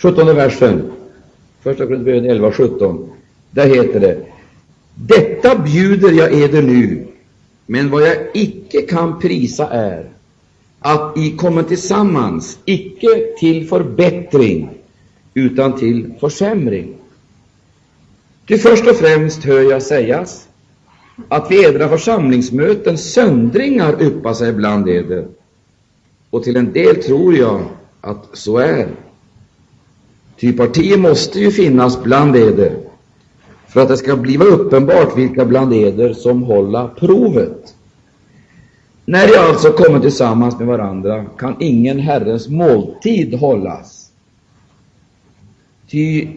17 versen, första Korinthierbrevet 11, 17. Där heter det Detta bjuder jag eder nu, men vad jag icke kan prisa är att I kommer tillsammans, icke till förbättring, utan till försämring. Ty först och främst hör jag sägas att vid edra församlingsmöten söndringar yppar sig bland eder, och till en del tror jag att så är. Ty partier måste ju finnas bland eder, för att det ska bliva uppenbart vilka bland eder som hålla provet. När de alltså kommer tillsammans med varandra kan ingen Herrens måltid hållas. Ty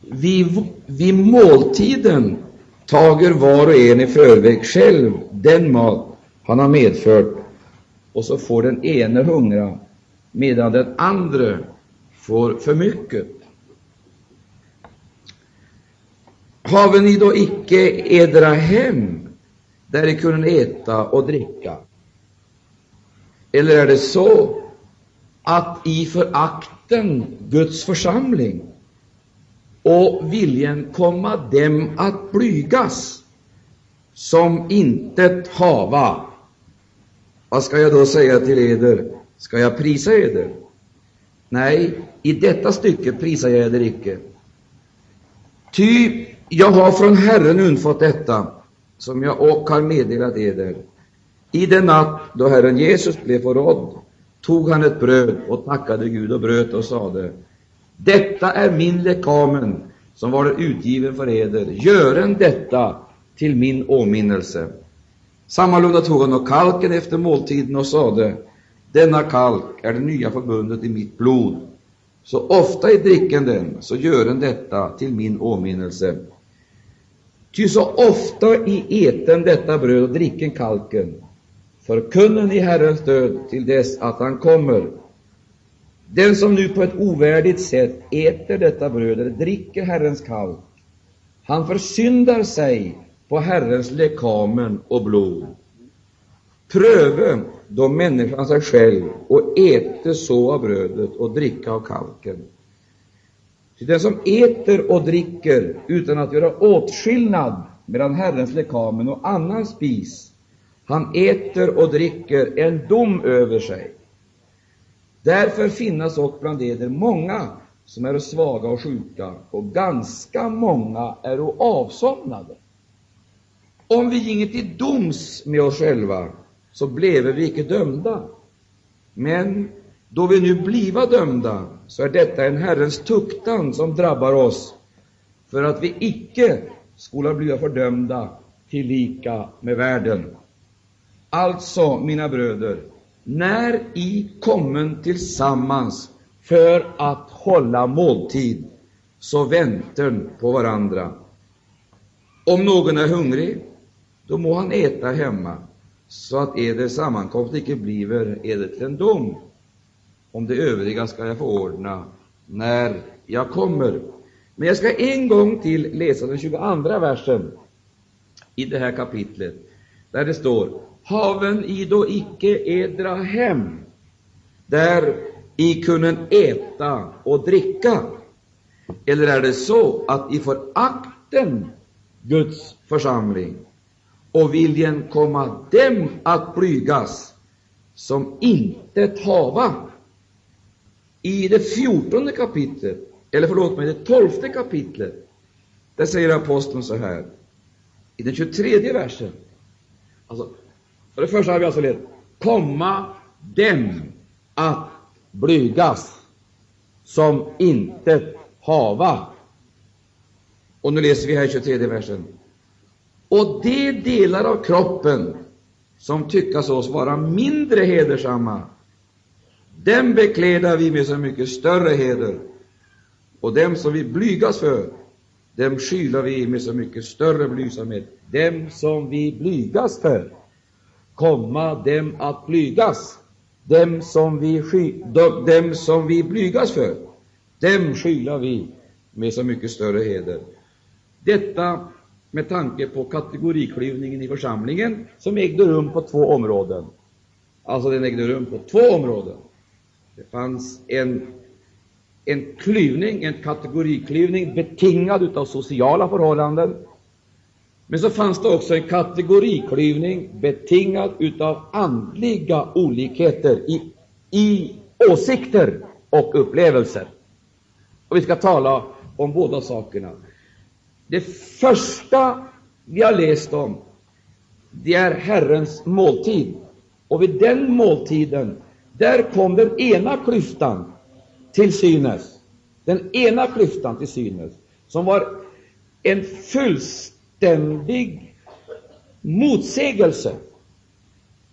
vid, vid måltiden tager var och en i förväg själv den mat han har medfört, och så får den ene hungra, medan den andra får för mycket. Haven ni då icke edra hem, där ni kunde äta och dricka? Eller är det så att i förakten Guds församling och viljen komma dem att blygas som intet hava. Vad ska jag då säga till eder? Ska jag prisa eder? Nej, i detta stycke prisar jag eder icke. Ty jag har från Herren undfått detta, som jag och har meddelat eder. I den natt då Herren Jesus blev förrådd tog han ett bröd och tackade Gud och bröt och sade detta är min lekamen som var utgiven för eder. Gören detta till min åminnelse. Sammalunda tog han och kalken efter måltiden och sade denna kalk är det nya förbundet i mitt blod. Så ofta i dricken den, så gören detta till min åminnelse. Ty så ofta i eten detta bröd och dricken kalken, förkunnen i Herrens död till dess att han kommer. Den som nu på ett ovärdigt sätt äter detta bröd eller dricker Herrens kalk, han försyndar sig på Herrens lekamen och blod. Pröve då människan sig själv och äte så av brödet och dricka av kalken. Ty den som äter och dricker utan att göra åtskillnad mellan Herrens lekamen och annan spis, han äter och dricker en dom över sig. Därför finnas också bland eder många som är svaga och sjuka, och ganska många är avsomnade. Om vi ginge till doms med oss själva, så bleve vi icke dömda. Men då vi nu bliva dömda, så är detta en Herrens tuktan som drabbar oss, för att vi icke skola bliva fördömda tillika med världen. Alltså, mina bröder, när I kommen tillsammans för att hålla måltid, så väntar på varandra. Om någon är hungrig, då må han äta hemma, så att eder sammankomst icke bliver eder till en dom. Om det övriga skall jag förordna när jag kommer. Men jag ska en gång till läsa den 22 versen i det här kapitlet, där det står haven i då icke edra hem, där i kunnen äta och dricka? Eller är det så att i förakten Guds församling och viljen komma dem att blygas som intet hava? I det fjortonde kapitlet, eller förlåt mig, det tolfte kapitlet, där säger aposteln så här, i den 23 versen, alltså för det första har vi alltså lärt komma dem att blygas som intet hava. Och nu läser vi här 23 versen. Och de delar av kroppen som tyckas oss vara mindre hedersamma, dem bekläder vi med så mycket större heder, och dem som vi blygas för, dem skylar vi med så mycket större blygsamhet. Dem som vi blygas för, komma dem att blygas, dem som vi, sky, dem som vi blygas för, dem skylar vi med så mycket större heder. Detta med tanke på kategoriklyvningen i församlingen som ägde rum på två områden. Alltså, den ägde rum på två områden. Det fanns en en klyvning, en kategoriklyvning betingad av sociala förhållanden. Men så fanns det också en kategoriklyvning betingad av andliga olikheter i, i åsikter och upplevelser. Och vi ska tala om båda sakerna. Det första vi har läst om, det är Herrens måltid. Och vid den måltiden, där kom den ena klyftan till synes. Den ena klyftan till synes, som var en fullständig motsägelse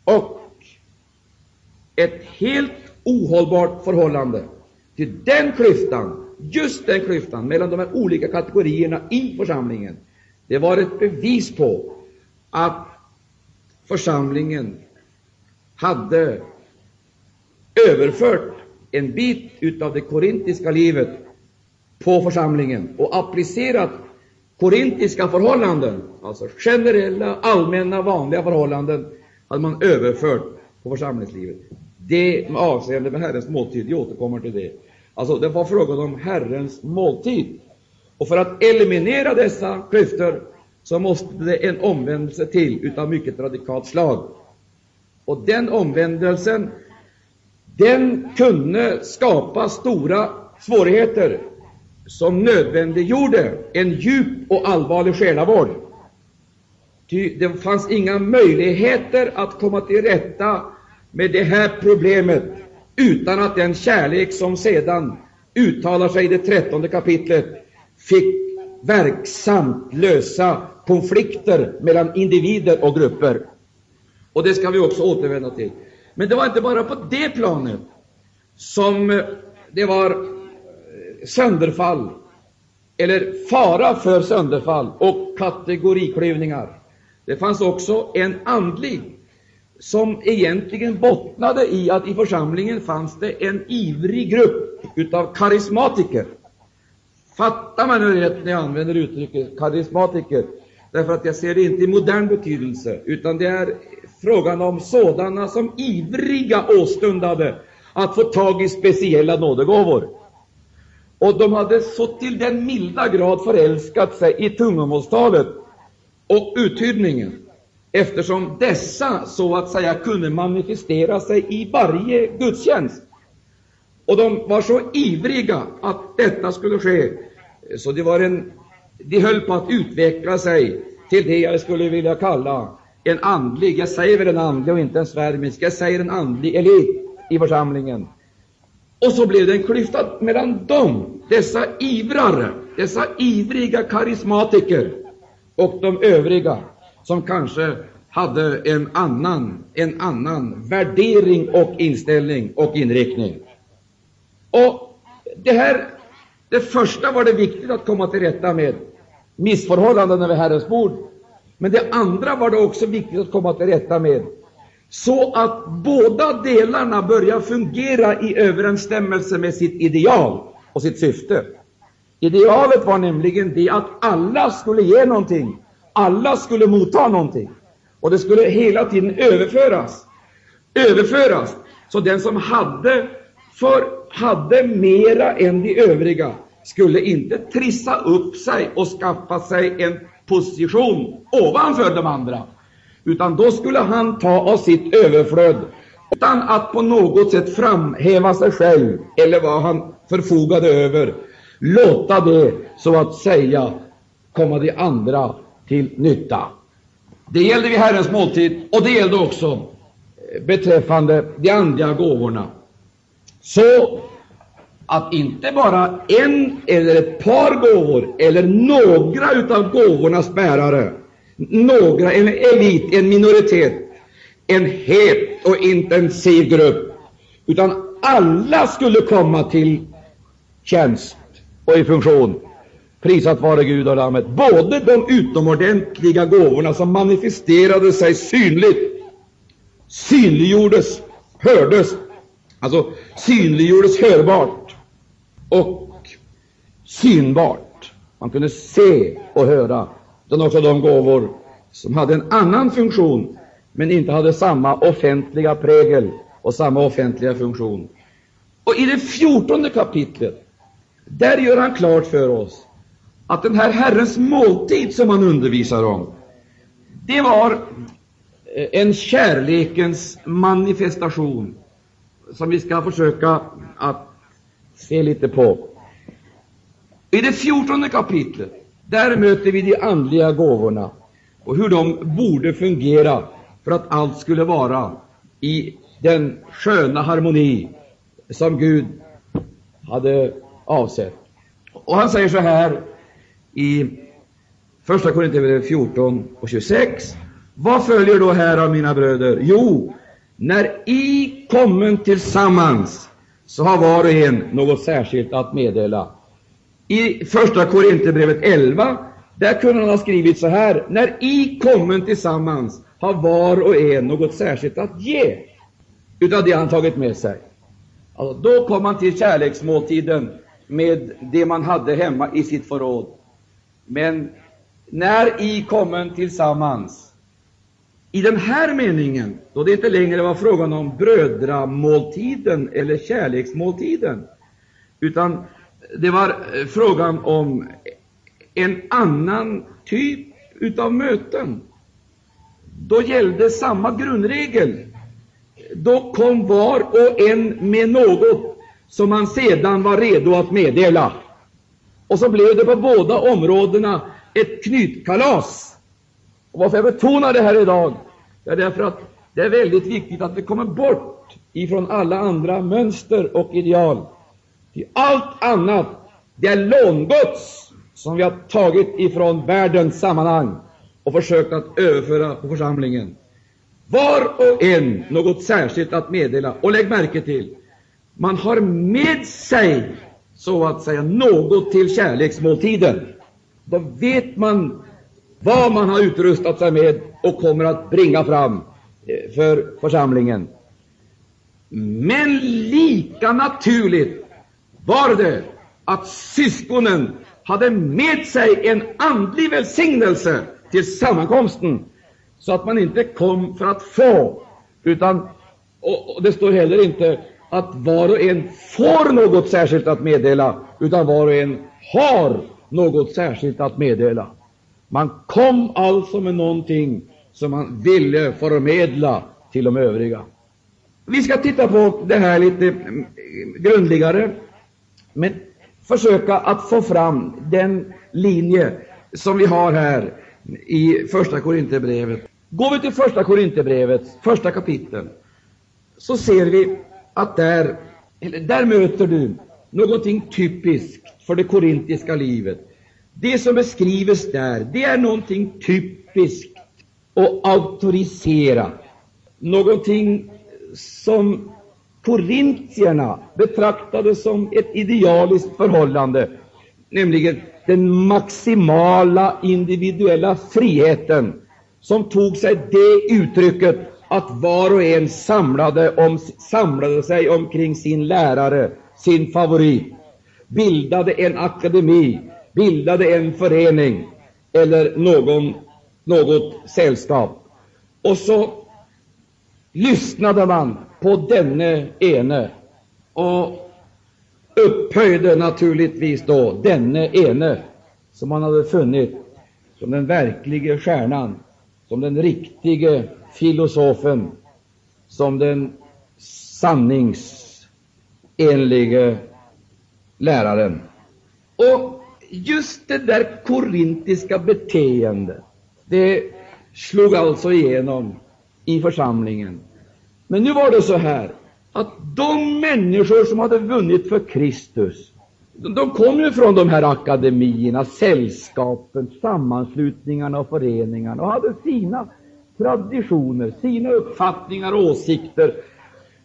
och ett helt ohållbart förhållande. Till den klyftan, just den klyftan mellan de här olika kategorierna i församlingen, det var ett bevis på att församlingen hade överfört en bit utav det korintiska livet på församlingen och applicerat korintiska förhållanden, alltså generella, allmänna, vanliga förhållanden, hade man överfört på församlingslivet. Det med avseende med Herrens måltid, jag återkommer till det. Alltså, det var frågan om Herrens måltid. Och för att eliminera dessa klyftor så måste det en omvändelse till utav mycket radikalt slag. Och den omvändelsen, den kunde skapa stora svårigheter som nödvändiggjorde en djup och allvarlig själavård. Ty det fanns inga möjligheter att komma till rätta med det här problemet utan att den kärlek som sedan uttalar sig i det trettonde kapitlet fick verksamt lösa konflikter mellan individer och grupper. Och det ska vi också återvända till. Men det var inte bara på det planet som eh, det var eh, sönderfall, eller fara för sönderfall och kategoriklyvningar. Det fanns också en andlig som egentligen bottnade i att i församlingen fanns det en ivrig grupp utav karismatiker. Fattar man nu rätt när jag använder uttrycket karismatiker? Därför att jag ser det inte i modern betydelse, utan det är frågan om sådana som ivriga åstundade att få tag i speciella nådegåvor. Och de hade så till den milda grad förälskat sig i tungomålstalet och uttydningen, eftersom dessa så att säga kunde manifestera sig i varje gudstjänst. Och de var så ivriga att detta skulle ske, så det var en, de höll på att utveckla sig till det jag skulle vilja kalla en andlig, jag säger väl en andlig och inte en svärmisk, jag säger en andlig elit i församlingen. Och så blev det en klyfta mellan dem, dessa ivrare, dessa ivriga karismatiker, och de övriga som kanske hade en annan, en annan värdering och inställning och inriktning. Och det här, det första var det viktigt att komma till rätta med, missförhållanden över Herrens bord. Men det andra var det också viktigt att komma till rätta med, så att båda delarna börjar fungera i överensstämmelse med sitt ideal och sitt syfte. Idealet var nämligen det att alla skulle ge någonting, alla skulle motta någonting, och det skulle hela tiden överföras. Överföras, så den som hade, för, hade mera än de övriga skulle inte trissa upp sig och skaffa sig en position ovanför de andra, utan då skulle han ta av sitt överflöd utan att på något sätt framhäva sig själv eller vad han förfogade över, låta det så att säga komma de andra till nytta. Det gällde vid Herrens måltid och det gällde också beträffande de andliga gåvorna. Så att inte bara en eller ett par gåvor eller några utav gåvornas bärare, några, en elit, en minoritet, en het och intensiv grupp, utan alla skulle komma till tjänst och i funktion. Prisat vare Gud och Lammet. Både de utomordentliga gåvorna som manifesterade sig synligt, synliggjordes, hördes, alltså synliggjordes hörbart, och synbart. Man kunde se och höra. Utan också de gåvor som hade en annan funktion, men inte hade samma offentliga prägel och samma offentliga funktion. Och i det fjortonde kapitlet Där gör han klart för oss att den här Herrens måltid som han undervisar om, det var eh, en kärlekens manifestation som vi ska försöka att se lite på. I det fjortonde kapitlet, där möter vi de andliga gåvorna och hur de borde fungera för att allt skulle vara i den sköna harmoni som Gud hade avsett. Och han säger så här i Första Korinthierbrevet 14 och 26. Vad följer då här av mina bröder? Jo, när I kommen tillsammans så har var och en något särskilt att meddela. I Första Korinthierbrevet 11, där kunde han ha skrivit så här. När I kommen tillsammans har var och en något särskilt att ge utav det han tagit med sig. Alltså, då kom man till kärleksmåltiden med det man hade hemma i sitt förråd. Men när I kommen tillsammans, i den här meningen, då det inte längre var frågan om brödramåltiden eller kärleksmåltiden, utan det var eh, frågan om en annan typ utav möten. Då gällde samma grundregel. Då kom var och en med något som man sedan var redo att meddela. Och så blev det på båda områdena ett knytkalas. Och varför jag betonar det här idag, det är därför att det är väldigt viktigt att vi kommer bort ifrån alla andra mönster och ideal. Till allt annat, det är långods som vi har tagit ifrån världens sammanhang och försökt att överföra på församlingen. Var och en något särskilt att meddela. Och lägg märke till, man har med sig, så att säga, något till kärleksmåltiden. Då vet man vad man har utrustat sig med och kommer att bringa fram eh, för församlingen. Men lika naturligt var det att syskonen hade med sig en andlig välsignelse till sammankomsten, så att man inte kom för att få, utan, och, det står heller inte att var och en får något särskilt att meddela, utan var och en har något särskilt att meddela. Man kom alltså med någonting som man ville förmedla till de övriga. Vi ska titta på det här lite mm, grundligare, men försöka att få fram den linje som vi har här i Första Korinthierbrevet. Går vi till Första Korinthierbrevets första kapitel, så ser vi att där, där möter du någonting typiskt för det korintiska livet. Det som beskrivs där, det är någonting typiskt och auktoriserat. Någonting som korintierna betraktade som ett idealiskt förhållande, nämligen den maximala individuella friheten, som tog sig det uttrycket att var och en samlade, om, samlade sig omkring sin lärare, sin favorit, bildade en akademi, bildade en förening eller någon, något sällskap. Och så lyssnade man på denne ene och upphöjde naturligtvis då denne ene som man hade funnit som den verkliga stjärnan, som den riktige filosofen, som den sanningsenlige läraren. Och just det där korintiska beteendet, det slog alltså igenom i församlingen. Men nu var det så här att de människor som hade vunnit för Kristus, de kom ju från de här akademierna, sällskapen, sammanslutningarna och föreningarna och hade sina traditioner, sina uppfattningar och åsikter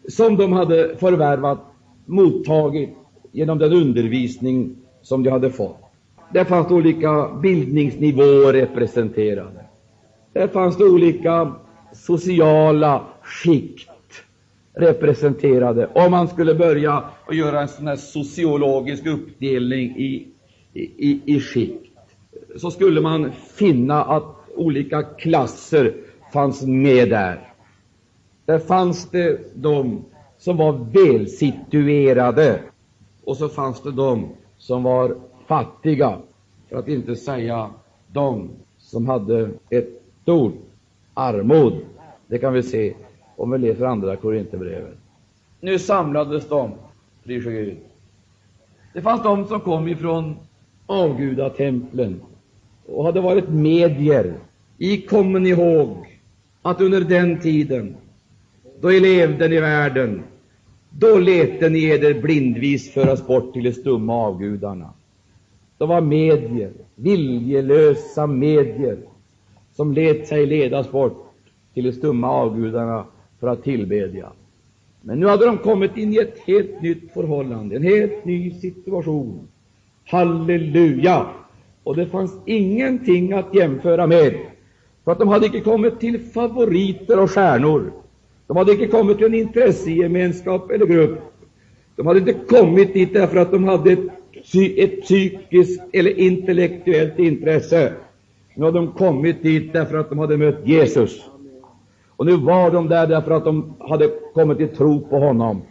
som de hade förvärvat, mottagit genom den undervisning som de hade fått. Där fanns olika bildningsnivåer representerade. Där fanns det olika sociala skikt representerade. Om man skulle börja och göra en sån här sociologisk uppdelning i, i, i skikt, så skulle man finna att olika klasser fanns med där. Där fanns det de som var välsituerade, och så fanns det de som var fattiga, för att inte säga de som hade ett stort armod. Det kan vi se om vi läser andra Korinthierbrevet. Nu samlades de, prisa Gud. Det fanns de som kom ifrån avgudatemplen och hade varit medier. I kommer ni ihåg att under den tiden, då ni levde i världen, då lät ni eder blindvis föras bort till de stumma avgudarna. De var medier, viljelösa medier, som lät sig ledas bort till de stumma avgudarna för att tillbedja. Men nu hade de kommit in i ett helt nytt förhållande, en helt ny situation. Halleluja! Och det fanns ingenting att jämföra med, för att de hade inte kommit till favoriter och stjärnor. De hade inte kommit till en intressegemenskap eller grupp. De hade inte kommit dit därför att de hade ett, ett psykiskt eller intellektuellt intresse. Nu hade de kommit dit därför att de hade mött Jesus. Och nu var de där därför att de hade kommit till tro på honom.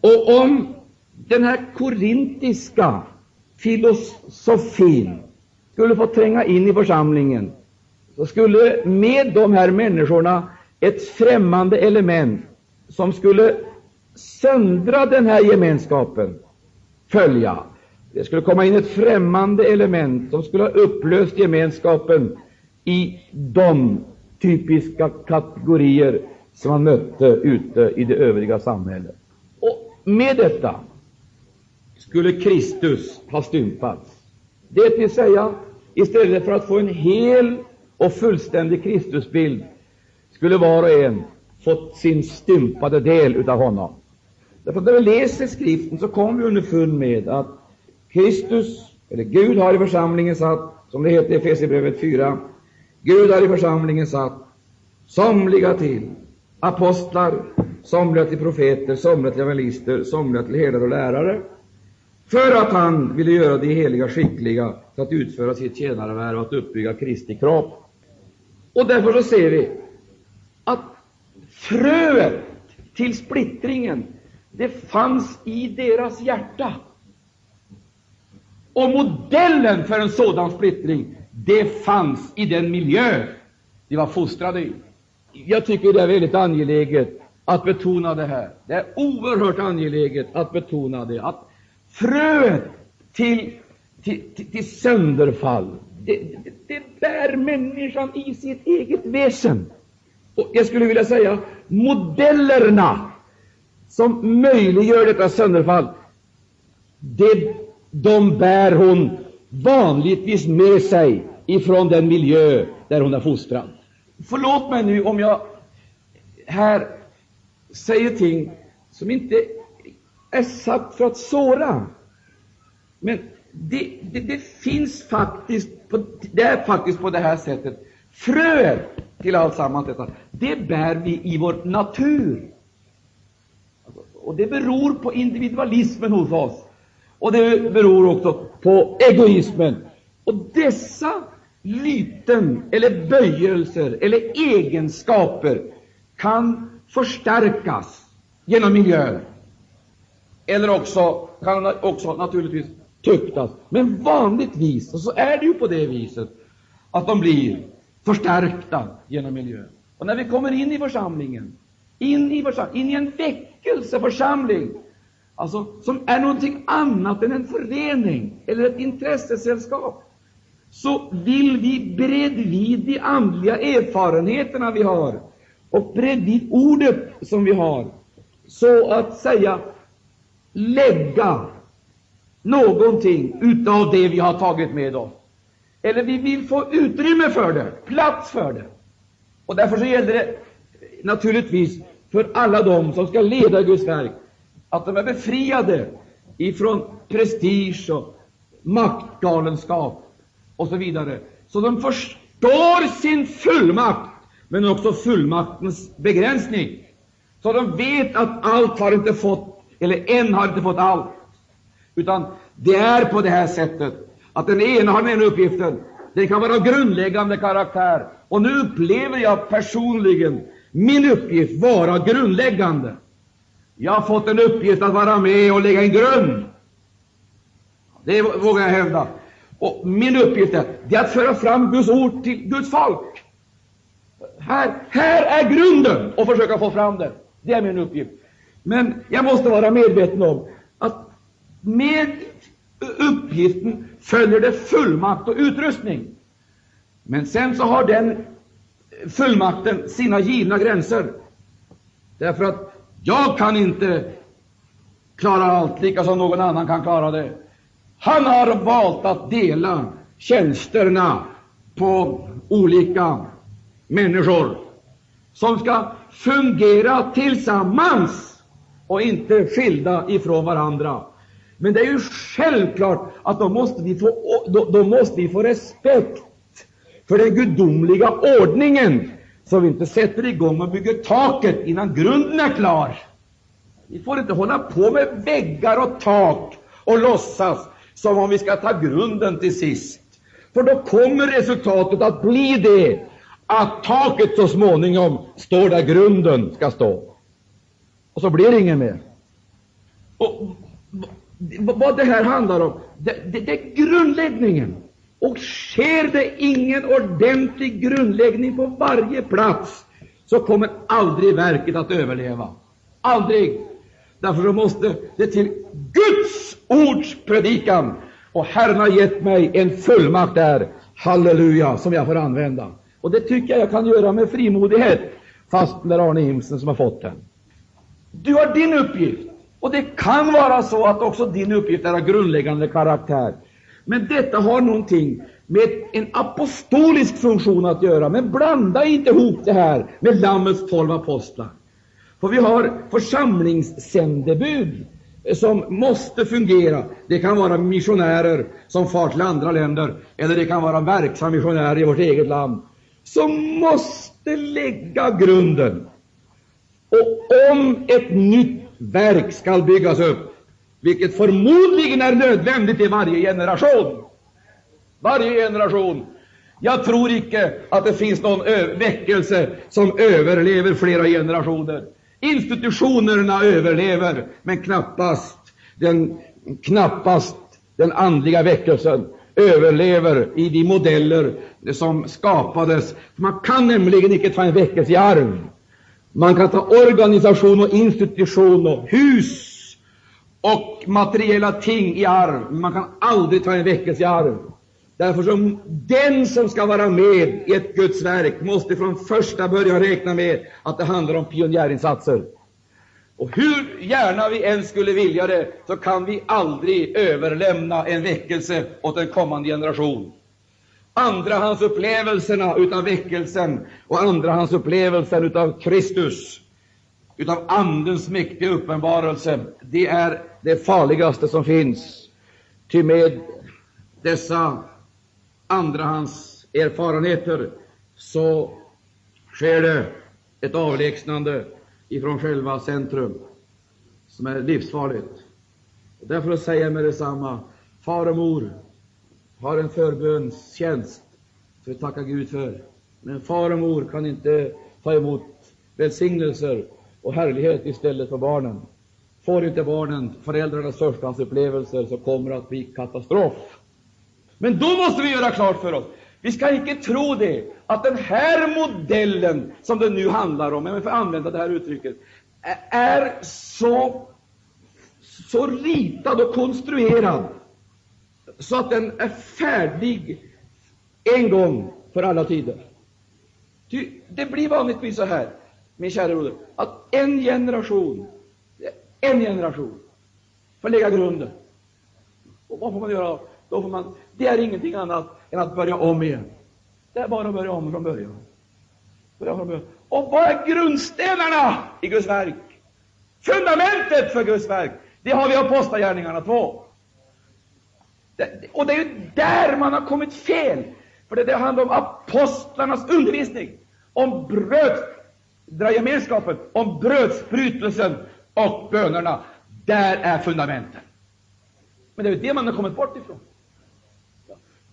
Och om den här korintiska filosofin skulle få tränga in i församlingen, så skulle med de här människorna ett främmande element som skulle söndra den här gemenskapen följa. Det skulle komma in ett främmande element som skulle ha upplöst gemenskapen i de typiska kategorier som man mötte ute i det övriga samhället. Och med detta skulle Kristus ha stympats. Det vill säga, istället för att få en hel och fullständig Kristusbild skulle var och en fått sin stympade del av honom. Därför när vi läser skriften så kommer vi underfund med att Kristus, eller Gud, har i församlingen satt, som det heter i Efesierbrevet 4, Gud har i församlingen satt somliga till apostlar, somliga till profeter, somliga till evangelister, somliga till herdar och lärare, för att han ville göra de heliga skickliga för att utföra sitt tjänarvärv och att uppbygga Kristi kropp. Och därför så ser vi att fröet till splittringen, det fanns i deras hjärta. Och modellen för en sådan splittring, det fanns i den miljö de var fostrade i. Jag tycker det är väldigt angeläget att betona det här. Det är oerhört angeläget att betona det, att fröet till, till, till, till sönderfall, det, det, det bär människan i sitt eget väsen. Och jag skulle vilja säga modellerna som möjliggör detta sönderfall, det, de bär hon vanligtvis med sig ifrån den miljö där hon är fostrad. Förlåt mig nu om jag här säger ting som inte är sagt för att såra. Men det, det, det finns faktiskt, på, det är faktiskt på det här sättet. Fröet till alltsammans detta, det bär vi i vår natur. Och det beror på individualismen hos oss. Och det beror också på egoismen. Och dessa lyten eller böjelser eller egenskaper kan förstärkas genom miljön. Eller också kan också naturligtvis tuktas. Men vanligtvis, och så är det ju på det viset, att de blir förstärkta genom miljön. Och när vi kommer in i församlingen, in i, försam in i en väckelseförsamling, alltså som är någonting annat än en förening eller ett intressesällskap, så vill vi bredvid de andliga erfarenheterna vi har och bredvid ordet som vi har, så att säga lägga någonting utav det vi har tagit med oss. Eller vi vill få utrymme för det, plats för det. Och därför så gäller det naturligtvis för alla dem som ska leda Guds verk att de är befriade ifrån prestige och maktgalenskap och så vidare. Så de förstår sin fullmakt, men också fullmaktens begränsning. Så de vet att allt har inte fått, eller en har inte fått allt. Utan det är på det här sättet att den ena har den ena uppgiften. Den kan vara av grundläggande karaktär. Och nu upplever jag personligen min uppgift vara grundläggande. Jag har fått en uppgift att vara med och lägga en grund. Det vågar jag hävda. Och min uppgift är, det är att föra fram Guds ord till Guds folk. Här, här är grunden och försöka få fram den. Det är min uppgift. Men jag måste vara medveten om att med uppgiften följer det fullmakt och utrustning. Men sen så har den fullmakten sina givna gränser. Därför att jag kan inte klara allt, lika som någon annan kan klara det. Han har valt att dela tjänsterna på olika människor som ska fungera tillsammans och inte skilda ifrån varandra. Men det är ju självklart att då måste vi få, då, då måste vi få respekt för den gudomliga ordningen, så vi inte sätter igång och bygger taket innan grunden är klar. Vi får inte hålla på med väggar och tak och låtsas som om vi ska ta grunden till sist. För då kommer resultatet att bli det att taket så småningom står där grunden ska stå. Och så blir det ingen mer. Och vad det här handlar om, det, det, det är grundläggningen. Och sker det ingen ordentlig grundläggning på varje plats, så kommer aldrig verket att överleva. Aldrig! Därför så måste det till Guds ords predikan. Och Herren har gett mig en fullmakt där, halleluja, som jag får använda. Och det tycker jag jag kan göra med frimodighet, fast det är Arne Imsen som har fått den. Du har din uppgift, och det kan vara så att också din uppgift är av grundläggande karaktär. Men detta har någonting med en apostolisk funktion att göra. Men blanda inte ihop det här med Lammets tolv apostlar. För vi har församlingssändebud som måste fungera. Det kan vara missionärer som far till andra länder, eller det kan vara verksamma missionärer i vårt eget land, som måste lägga grunden. Och om ett nytt verk skall byggas upp, vilket förmodligen är nödvändigt i varje generation. Varje generation. Jag tror icke att det finns någon väckelse som överlever flera generationer. Institutionerna överlever, men knappast den, knappast den andliga väckelsen överlever i de modeller som skapades. Man kan nämligen icke ta en väckelse i arv. Man kan ta organisation och institution och hus och materiella ting i arv, men man kan aldrig ta en väckelse i arv. Därför som den som ska vara med i ett Guds verk måste från första början räkna med att det handlar om pionjärinsatser. Och hur gärna vi än skulle vilja det, så kan vi aldrig överlämna en väckelse åt en kommande generation. Andrahandsupplevelserna utav väckelsen och andrahandsupplevelsen utav Kristus, utav Andens mäktiga uppenbarelse, det är det farligaste som finns. Ty med dessa andrahands erfarenheter så sker det ett avlägsnande ifrån själva centrum som är livsfarligt. Och därför säger jag med detsamma, far och mor har en förbönstjänst för att tacka Gud för. Men far och mor kan inte ta emot välsignelser och härlighet istället för barnen. Får inte barnen föräldrarnas förstahandsupplevelser så kommer det att bli katastrof. Men då måste vi göra klart för oss, vi ska inte tro det, att den här modellen som det nu handlar om, om jag får använda det här uttrycket, är så, så ritad och konstruerad så att den är färdig en gång för alla tider. Det blir vanligtvis så här, min kära broder, att en generation, en generation får lägga grunden. Och vad får man göra? Då får man, det är ingenting annat än att börja om igen. Det är bara att börja om från början. Börja från början. Och vad är grundstenarna i Guds verk? Fundamentet för Guds verk, det har vi i Apostlagärningarna 2. Och det är ju där man har kommit fel. För det, handlar om apostlarnas undervisning, om brödgemenskapen, om brödsbrytelsen och bönerna. Där är fundamenten. Men det är ju det man har kommit bort ifrån.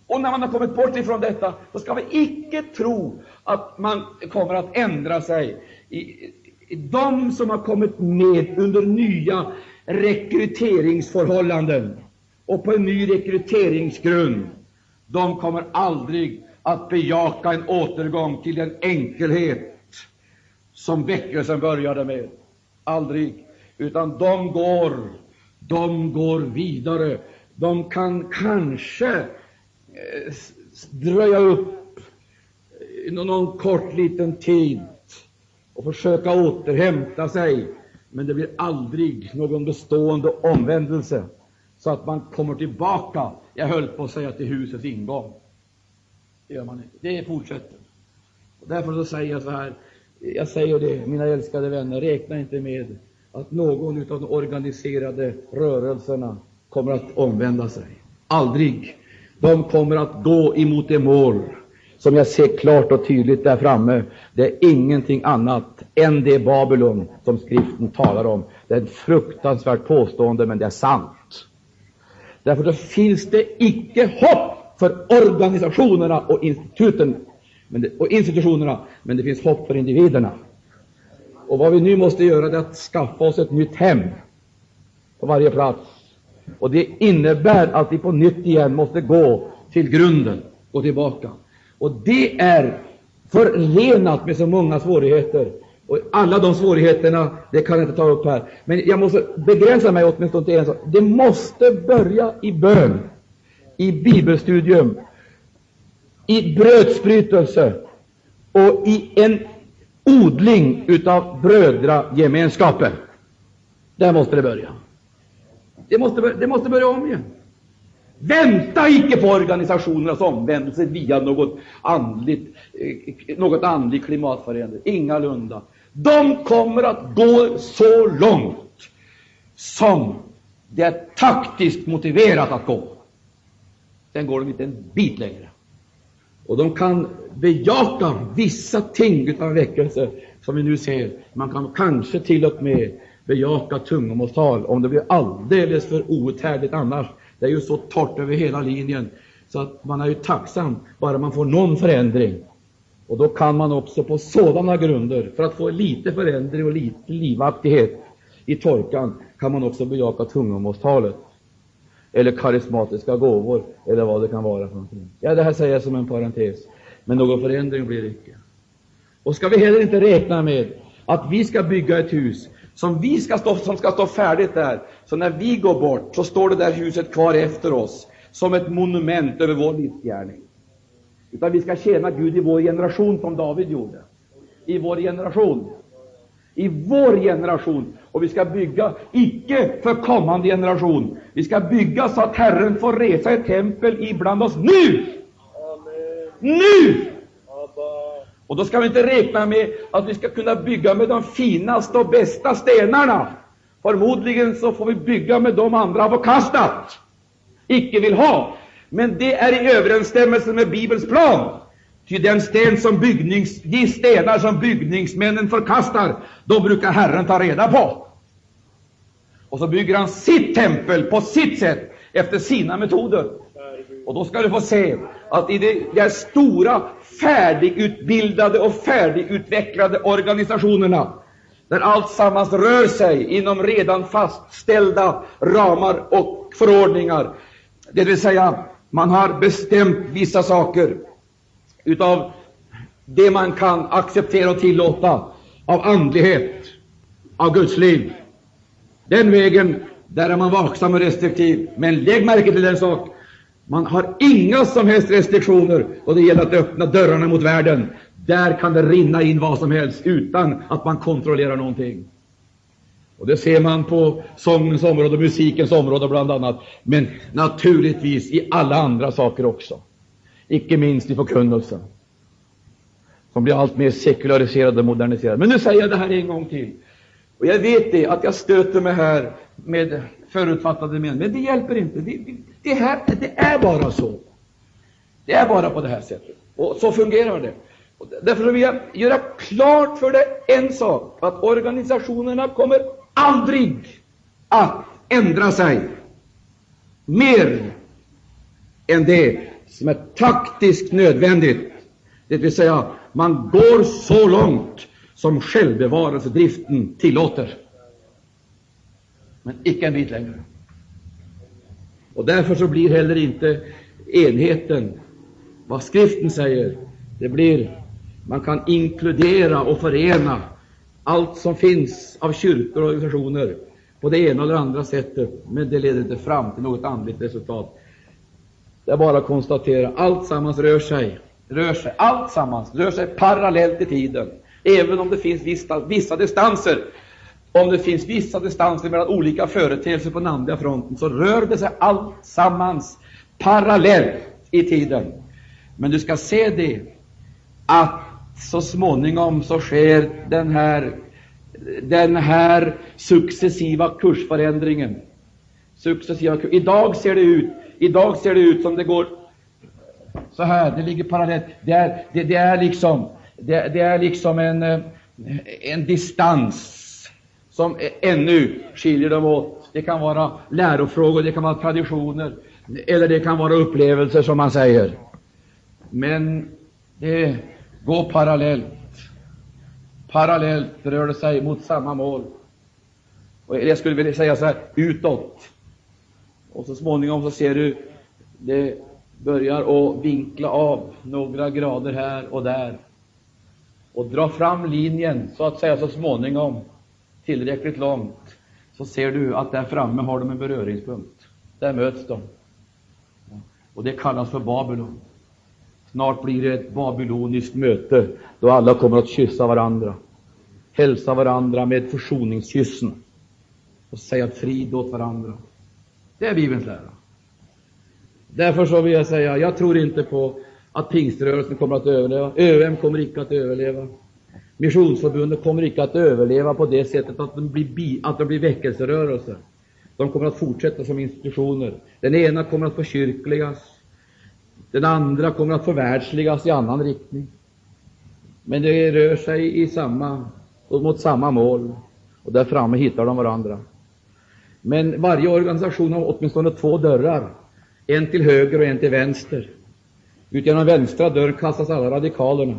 Och när man har kommit bort ifrån detta, så ska vi icke tro att man kommer att ändra sig. De som har kommit med under nya rekryteringsförhållanden, och på en ny rekryteringsgrund, de kommer aldrig att bejaka en återgång till den enkelhet som väckelsen började med. Aldrig. Utan de går, de går vidare. De kan kanske eh, dröja upp någon kort liten tid och försöka återhämta sig, men det blir aldrig någon bestående omvändelse så att man kommer tillbaka, jag höll på att säga till husets ingång. Det gör man inte. Det fortsätter. Och därför så säger jag så här, jag säger det, mina älskade vänner, räkna inte med att någon av de organiserade rörelserna kommer att omvända sig. Aldrig. De kommer att gå emot det mål som jag ser klart och tydligt där framme. Det är ingenting annat än det Babylon som skriften talar om. Det är ett fruktansvärt påstående, men det är sant. Därför då finns det icke hopp för organisationerna och instituten det, och institutionerna, men det finns hopp för individerna. Och vad vi nu måste göra är att skaffa oss ett nytt hem på varje plats. Och det innebär att vi på nytt igen måste gå till grunden, gå tillbaka. Och det är förenat med så många svårigheter. Och alla de svårigheterna, det kan jag inte ta upp här. Men jag måste begränsa mig åtminstone till en sak. Det måste börja i bön, i bibelstudium, i brödsbrytelse och i en odling utav brödragemenskapen. Där måste det börja. Det måste, det måste börja om igen. Vänta icke på organisationernas omvändelse via något andligt, eh, något andligt klimatförändring. Ingalunda. De kommer att gå så långt som det är taktiskt motiverat att gå. Sen går de inte en bit längre. Och de kan bejaka vissa ting utav väckelse, som vi nu ser. Man kan kanske till och med bejaka tungomålstal, om det blir alldeles för outhärdligt annars. Det är ju så torrt över hela linjen, så att man är ju tacksam bara man får någon förändring. Och då kan man också på sådana grunder, för att få lite förändring och lite livaktighet i torkan, kan man också bejaka tungomålstalet eller karismatiska gåvor, eller vad det kan vara för någonting. Ja, det här säger jag som en parentes, men någon förändring blir det icke. Och ska vi heller inte räkna med att vi ska bygga ett hus som, vi ska stå, som ska stå färdigt där, så när vi går bort så står det där huset kvar efter oss som ett monument över vår livsgärning. Utan vi ska tjäna Gud i vår generation som David gjorde. I vår generation. I vår generation. Och vi ska bygga, icke för kommande generation. Vi ska bygga så att Herren får resa ett tempel ibland oss nu! Amen. Nu! Och då ska vi inte räkna med att vi ska kunna bygga med de finaste och bästa stenarna. Förmodligen så får vi bygga med de andra har förkastat, icke vill ha. Men det är i överensstämmelse med Bibelns plan. Ty den sten som byggnings, de stenar som byggningsmännen förkastar, de brukar Herren ta reda på. Och så bygger han sitt tempel på sitt sätt, efter sina metoder. Och då ska du få se att i de där stora, färdigutbildade och färdigutvecklade organisationerna, där allt sammans rör sig inom redan fastställda ramar och förordningar, det vill säga man har bestämt vissa saker utav det man kan acceptera och tillåta av andlighet, av Guds liv. Den vägen, där är man vaksam och restriktiv. Men lägg märke till en sak. Man har inga som helst restriktioner då det gäller att öppna dörrarna mot världen. Där kan det rinna in vad som helst utan att man kontrollerar någonting. Och Det ser man på sångens område musikens område bland annat, men naturligtvis i alla andra saker också. Icke minst i förkunnelsen, som blir allt mer sekulariserad och moderniserad. Men nu säger jag det här en gång till. Och jag vet det, att jag stöter mig här med förutfattade meningar, men det hjälper inte. Det, det, här, det är bara så. Det är bara på det här sättet. Och så fungerar det. Och därför vill jag göra klart för dig en sak, att organisationerna kommer aldrig att ändra sig mer än det som är taktiskt nödvändigt. Det vill säga, man går så långt som självbevarelsedriften tillåter. Men icke en bit längre. Och därför så blir heller inte enheten vad skriften säger. Det blir, man kan inkludera och förena allt som finns av kyrkor och organisationer på det ena eller andra sättet, men det leder inte fram till något andligt resultat. Det är bara att konstatera, allt sammans rör sig, rör sig, allt sammans rör sig parallellt i tiden, även om det finns vissa, vissa distanser. Om det finns vissa distanser mellan olika företeelser på den andliga fronten, så rör det sig allt sammans parallellt i tiden. Men du ska se det, att så småningom så sker den här, den här successiva kursförändringen. Successiva, idag ser det ut Idag ser det ut som det går så här, det ligger parallellt. Det är, det, det är liksom, det, det, är liksom en, eh, en distans som ännu skiljer dem åt. Det kan vara lärofrågor, det kan vara traditioner, eller det kan vara upplevelser, som man säger. Men det går parallellt. Parallellt rör det sig mot samma mål. Och jag skulle vilja säga så här, utåt. Och så småningom så ser du det börjar att vinkla av några grader här och där och dra fram linjen så att säga så småningom tillräckligt långt så ser du att där framme har de en beröringspunkt. Där möts de. Och det kallas för Babylon. Snart blir det ett babyloniskt möte då alla kommer att kyssa varandra, hälsa varandra med försoningskyssen och säga frid åt varandra. Det är Bibelns lära. Därför så vill jag säga, jag tror inte på att pingströrelsen kommer att överleva. ÖM kommer icke att överleva. Missionsförbundet kommer icke att överleva på det sättet att de blir, bi, att de blir väckelserörelser. De kommer att fortsätta som institutioner. Den ena kommer att förkyrkligas. Den andra kommer att förvärldsligas i annan riktning. Men det rör sig i samma, mot samma mål. Och där framme hittar de varandra. Men varje organisation har åtminstone två dörrar, en till höger och en till vänster. Ut genom vänstra dörren kastas alla radikalerna.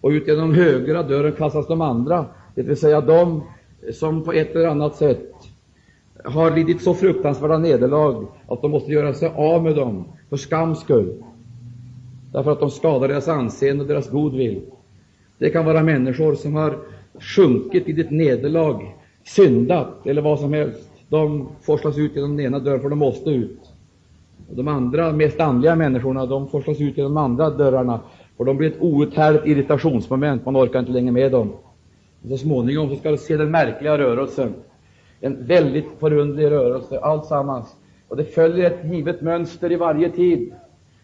Och ut genom högra dörren kastas de andra, det vill säga de som på ett eller annat sätt har lidit så fruktansvärda nederlag att de måste göra sig av med dem för skams skull, därför att de skadar deras anseende och deras godvill. Det kan vara människor som har sjunkit i ett nederlag syndat eller vad som helst, de forslas ut genom den ena dörren, för de måste ut. De andra, mest andliga människorna, de forslas ut genom de andra dörrarna, för de blir ett outhärdligt irritationsmoment, man orkar inte längre med dem. Och så småningom så ska du se den märkliga rörelsen, en väldigt förunderlig rörelse, alltsammans. Och det följer ett givet mönster i varje tid.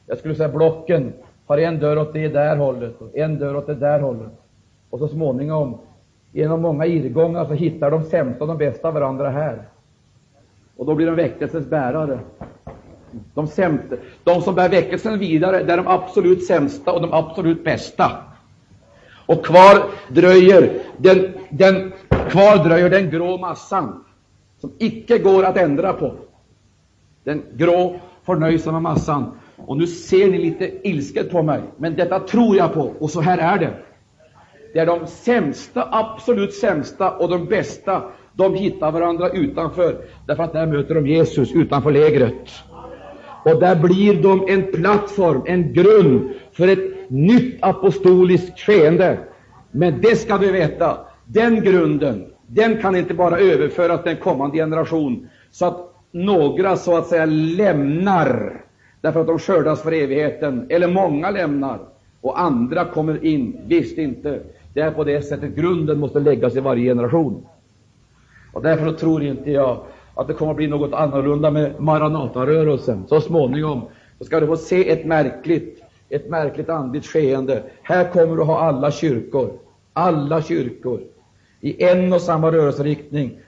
Jag skulle säga blocken har en dörr åt det där hållet och en dörr åt det där hållet. Och så småningom Genom många irrgångar så hittar de sämsta och de bästa varandra här. Och då blir de väckelsens bärare. De, sämsta, de som bär väckelsen vidare, det är de absolut sämsta och de absolut bästa. Och kvar dröjer den, den, kvar dröjer den grå massan, som icke går att ändra på. Den grå, förnöjsamma massan. Och nu ser ni lite ilsket på mig, men detta tror jag på, och så här är det. Det är de sämsta, absolut sämsta och de bästa, de hittar varandra utanför, därför att där möter de Jesus utanför lägret. Och där blir de en plattform, en grund för ett nytt apostoliskt skeende. Men det ska du veta, den grunden, den kan inte bara överföras till en kommande generation, så att några så att säga lämnar, därför att de skördas för evigheten, eller många lämnar, och andra kommer in. Visst inte. Det är på det sättet grunden måste läggas i varje generation. Och därför tror inte jag att det kommer att bli något annorlunda med Maranatarörelsen. Så småningom så ska du få se ett märkligt, ett märkligt andligt skeende. Här kommer du ha alla kyrkor, alla kyrkor, i en och samma rörelseriktning.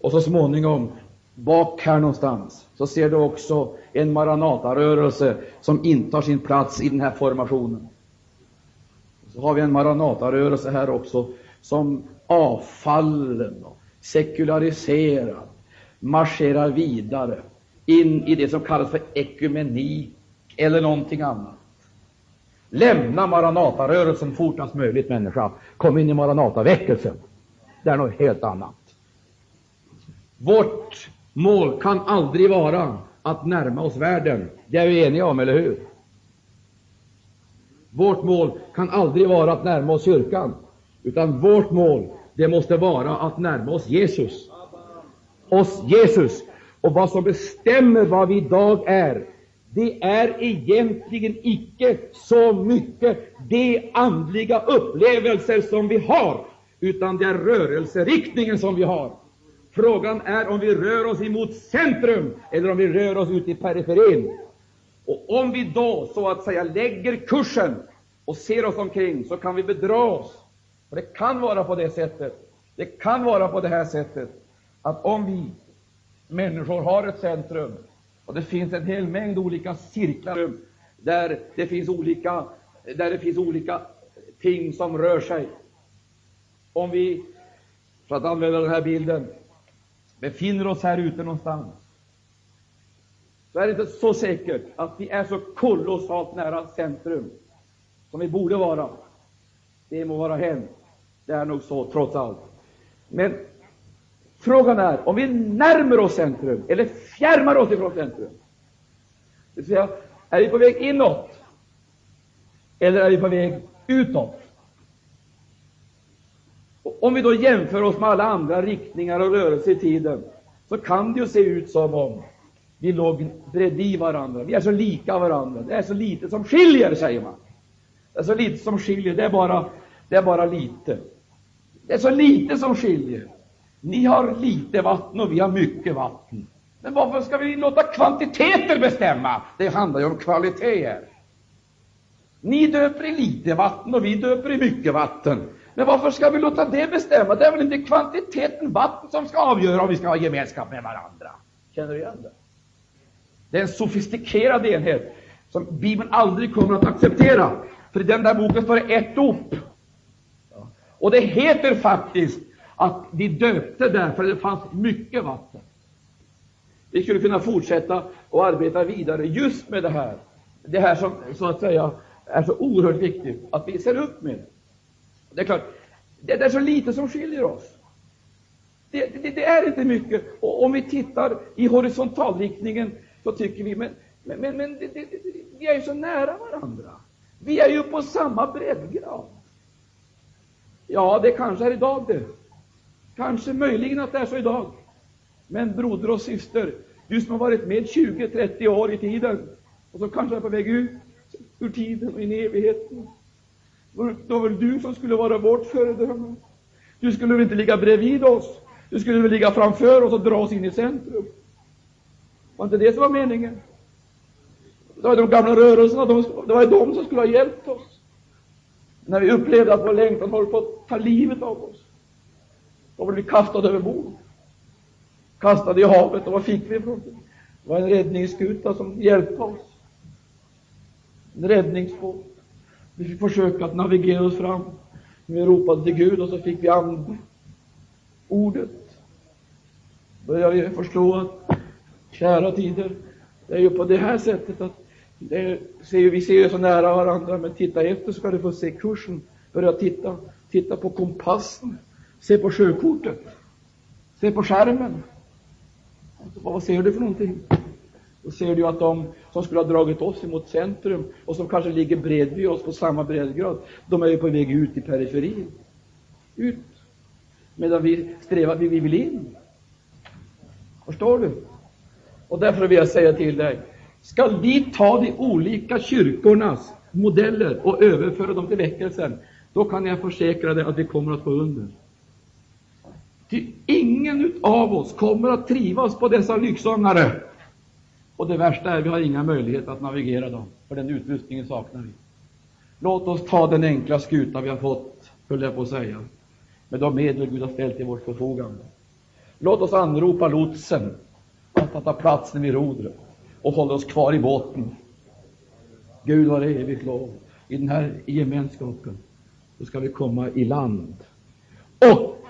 Och så småningom, bak här någonstans, så ser du också en Maranatarörelse som intar sin plats i den här formationen. Så har vi en Maranatarörelse här också, som avfallen och sekulariserad marscherar vidare in i det som kallas för ekumenik eller någonting annat. Lämna Maranatarörelsen fortast möjligt, människa. Kom in i Maranataväckelsen. Det är något helt annat. Vårt mål kan aldrig vara att närma oss världen. Det är vi eniga om, eller hur? Vårt mål kan aldrig vara att närma oss kyrkan, utan vårt mål det måste vara att närma oss Jesus. Oss Jesus. Och vad som bestämmer vad vi idag är, det är egentligen icke så mycket de andliga upplevelser som vi har, utan det är rörelseriktningen som vi har. Frågan är om vi rör oss emot centrum eller om vi rör oss ut i periferin. Och om vi då så att säga lägger kursen och ser oss omkring, så kan vi bedra oss. För det kan vara på det sättet, det kan vara på det här sättet, att om vi människor har ett centrum, och det finns en hel mängd olika cirklar där det finns olika, där det finns olika ting som rör sig. Om vi, för att använda den här bilden, befinner oss här ute någonstans, så är det inte så säkert att vi är så kolossalt nära centrum som vi borde vara. Det må vara hänt. Det är nog så, trots allt. Men frågan är om vi närmar oss centrum eller fjärmar oss ifrån centrum. Det vill säga, är vi på väg inåt eller är vi på väg utåt? Och om vi då jämför oss med alla andra riktningar och rörelser i tiden, så kan det ju se ut som om vi låg bredvid varandra. Vi är så lika varandra. Det är så lite som skiljer, säger man. Det är så lite som skiljer. Det är bara, det är bara lite. Det är så lite som skiljer. Ni har lite vatten och vi har mycket vatten. Men varför ska vi låta kvantiteter bestämma? Det handlar ju om kvaliteter. Ni döper i lite vatten och vi döper i mycket vatten. Men varför ska vi låta det bestämma? Det är väl inte kvantiteten vatten som ska avgöra om vi ska ha gemenskap med varandra? Känner du igen det? Det är en sofistikerad enhet som Bibeln aldrig kommer att acceptera. För i den där boken står det ett dop. Och det heter faktiskt att de döpte därför att det fanns mycket vatten. Vi skulle kunna fortsätta och arbeta vidare just med det här. Det här som så att säga är så oerhört viktigt att vi ser upp med. Det är klart, det är så lite som skiljer oss. Det, det, det är inte mycket. Och om vi tittar i horisontalriktningen så tycker vi, men, men, men, men det, vi är ju så nära varandra. Vi är ju på samma breddgrad. Ja, det kanske är idag det. Kanske möjligen att det är så idag. Men broder och syster, du som har varit med 20-30 år i tiden och som kanske är på väg ut ur tiden och in i evigheten. Det var väl du som skulle vara vårt föredöme. Du skulle väl inte ligga bredvid oss. Du skulle väl ligga framför oss och dra oss in i centrum. Var inte det som var meningen? Det var de gamla rörelserna, de, det var de som skulle ha hjälpt oss. När vi upplevde att vår längtan håller på att ta livet av oss. Då blev vi kastade över bord. Kastade i havet, och vad fick vi för det? Det var en räddningsskuta som hjälpte oss. En räddningsbåt. Vi fick försöka att navigera oss fram. Vi ropade till Gud och så fick vi anden, ordet. Började vi förstå att, kära tider, det är ju på det här sättet att det ser, vi ser ju så nära varandra, men titta efter så ska du få se kursen. Börja titta, titta på kompassen, se på sjökortet, se på skärmen. Vad ser du för någonting? Då ser du att de som skulle ha dragit oss emot centrum och som kanske ligger bredvid oss på samma breddgrad, de är ju på väg ut i periferin. Ut. Medan vi strävar, vi vill in. Förstår du? Och därför vill jag säga till dig, Skall vi ta de olika kyrkornas modeller och överföra dem till väckelsen, då kan jag försäkra dig att vi kommer att gå under. Ty ingen av oss kommer att trivas på dessa lycksångare. Och det värsta är, vi har inga möjligheter att navigera dem, för den utrustningen saknar vi. Låt oss ta den enkla skuta vi har fått, höll jag på att säga, med de medel Gud har ställt till vårt förfogande. Låt oss anropa lotsen att ta platsen vid rodret och hålla oss kvar i båten. Gud var evigt lov. I den här gemenskapen så ska vi komma i land. Och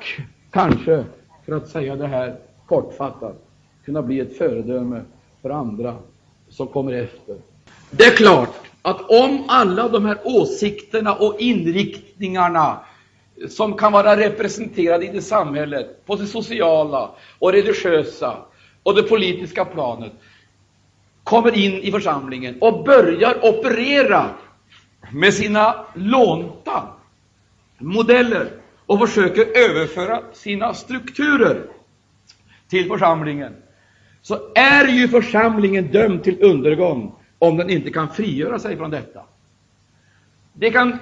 kanske, för att säga det här kortfattat, kunna bli ett föredöme för andra som kommer efter. Det är klart att om alla de här åsikterna och inriktningarna som kan vara representerade i det samhället, på det sociala och religiösa och det politiska planet, kommer in i församlingen och börjar operera med sina lånta modeller och försöker överföra sina strukturer till församlingen, så är ju församlingen dömd till undergång om den inte kan frigöra sig från detta. Det kan,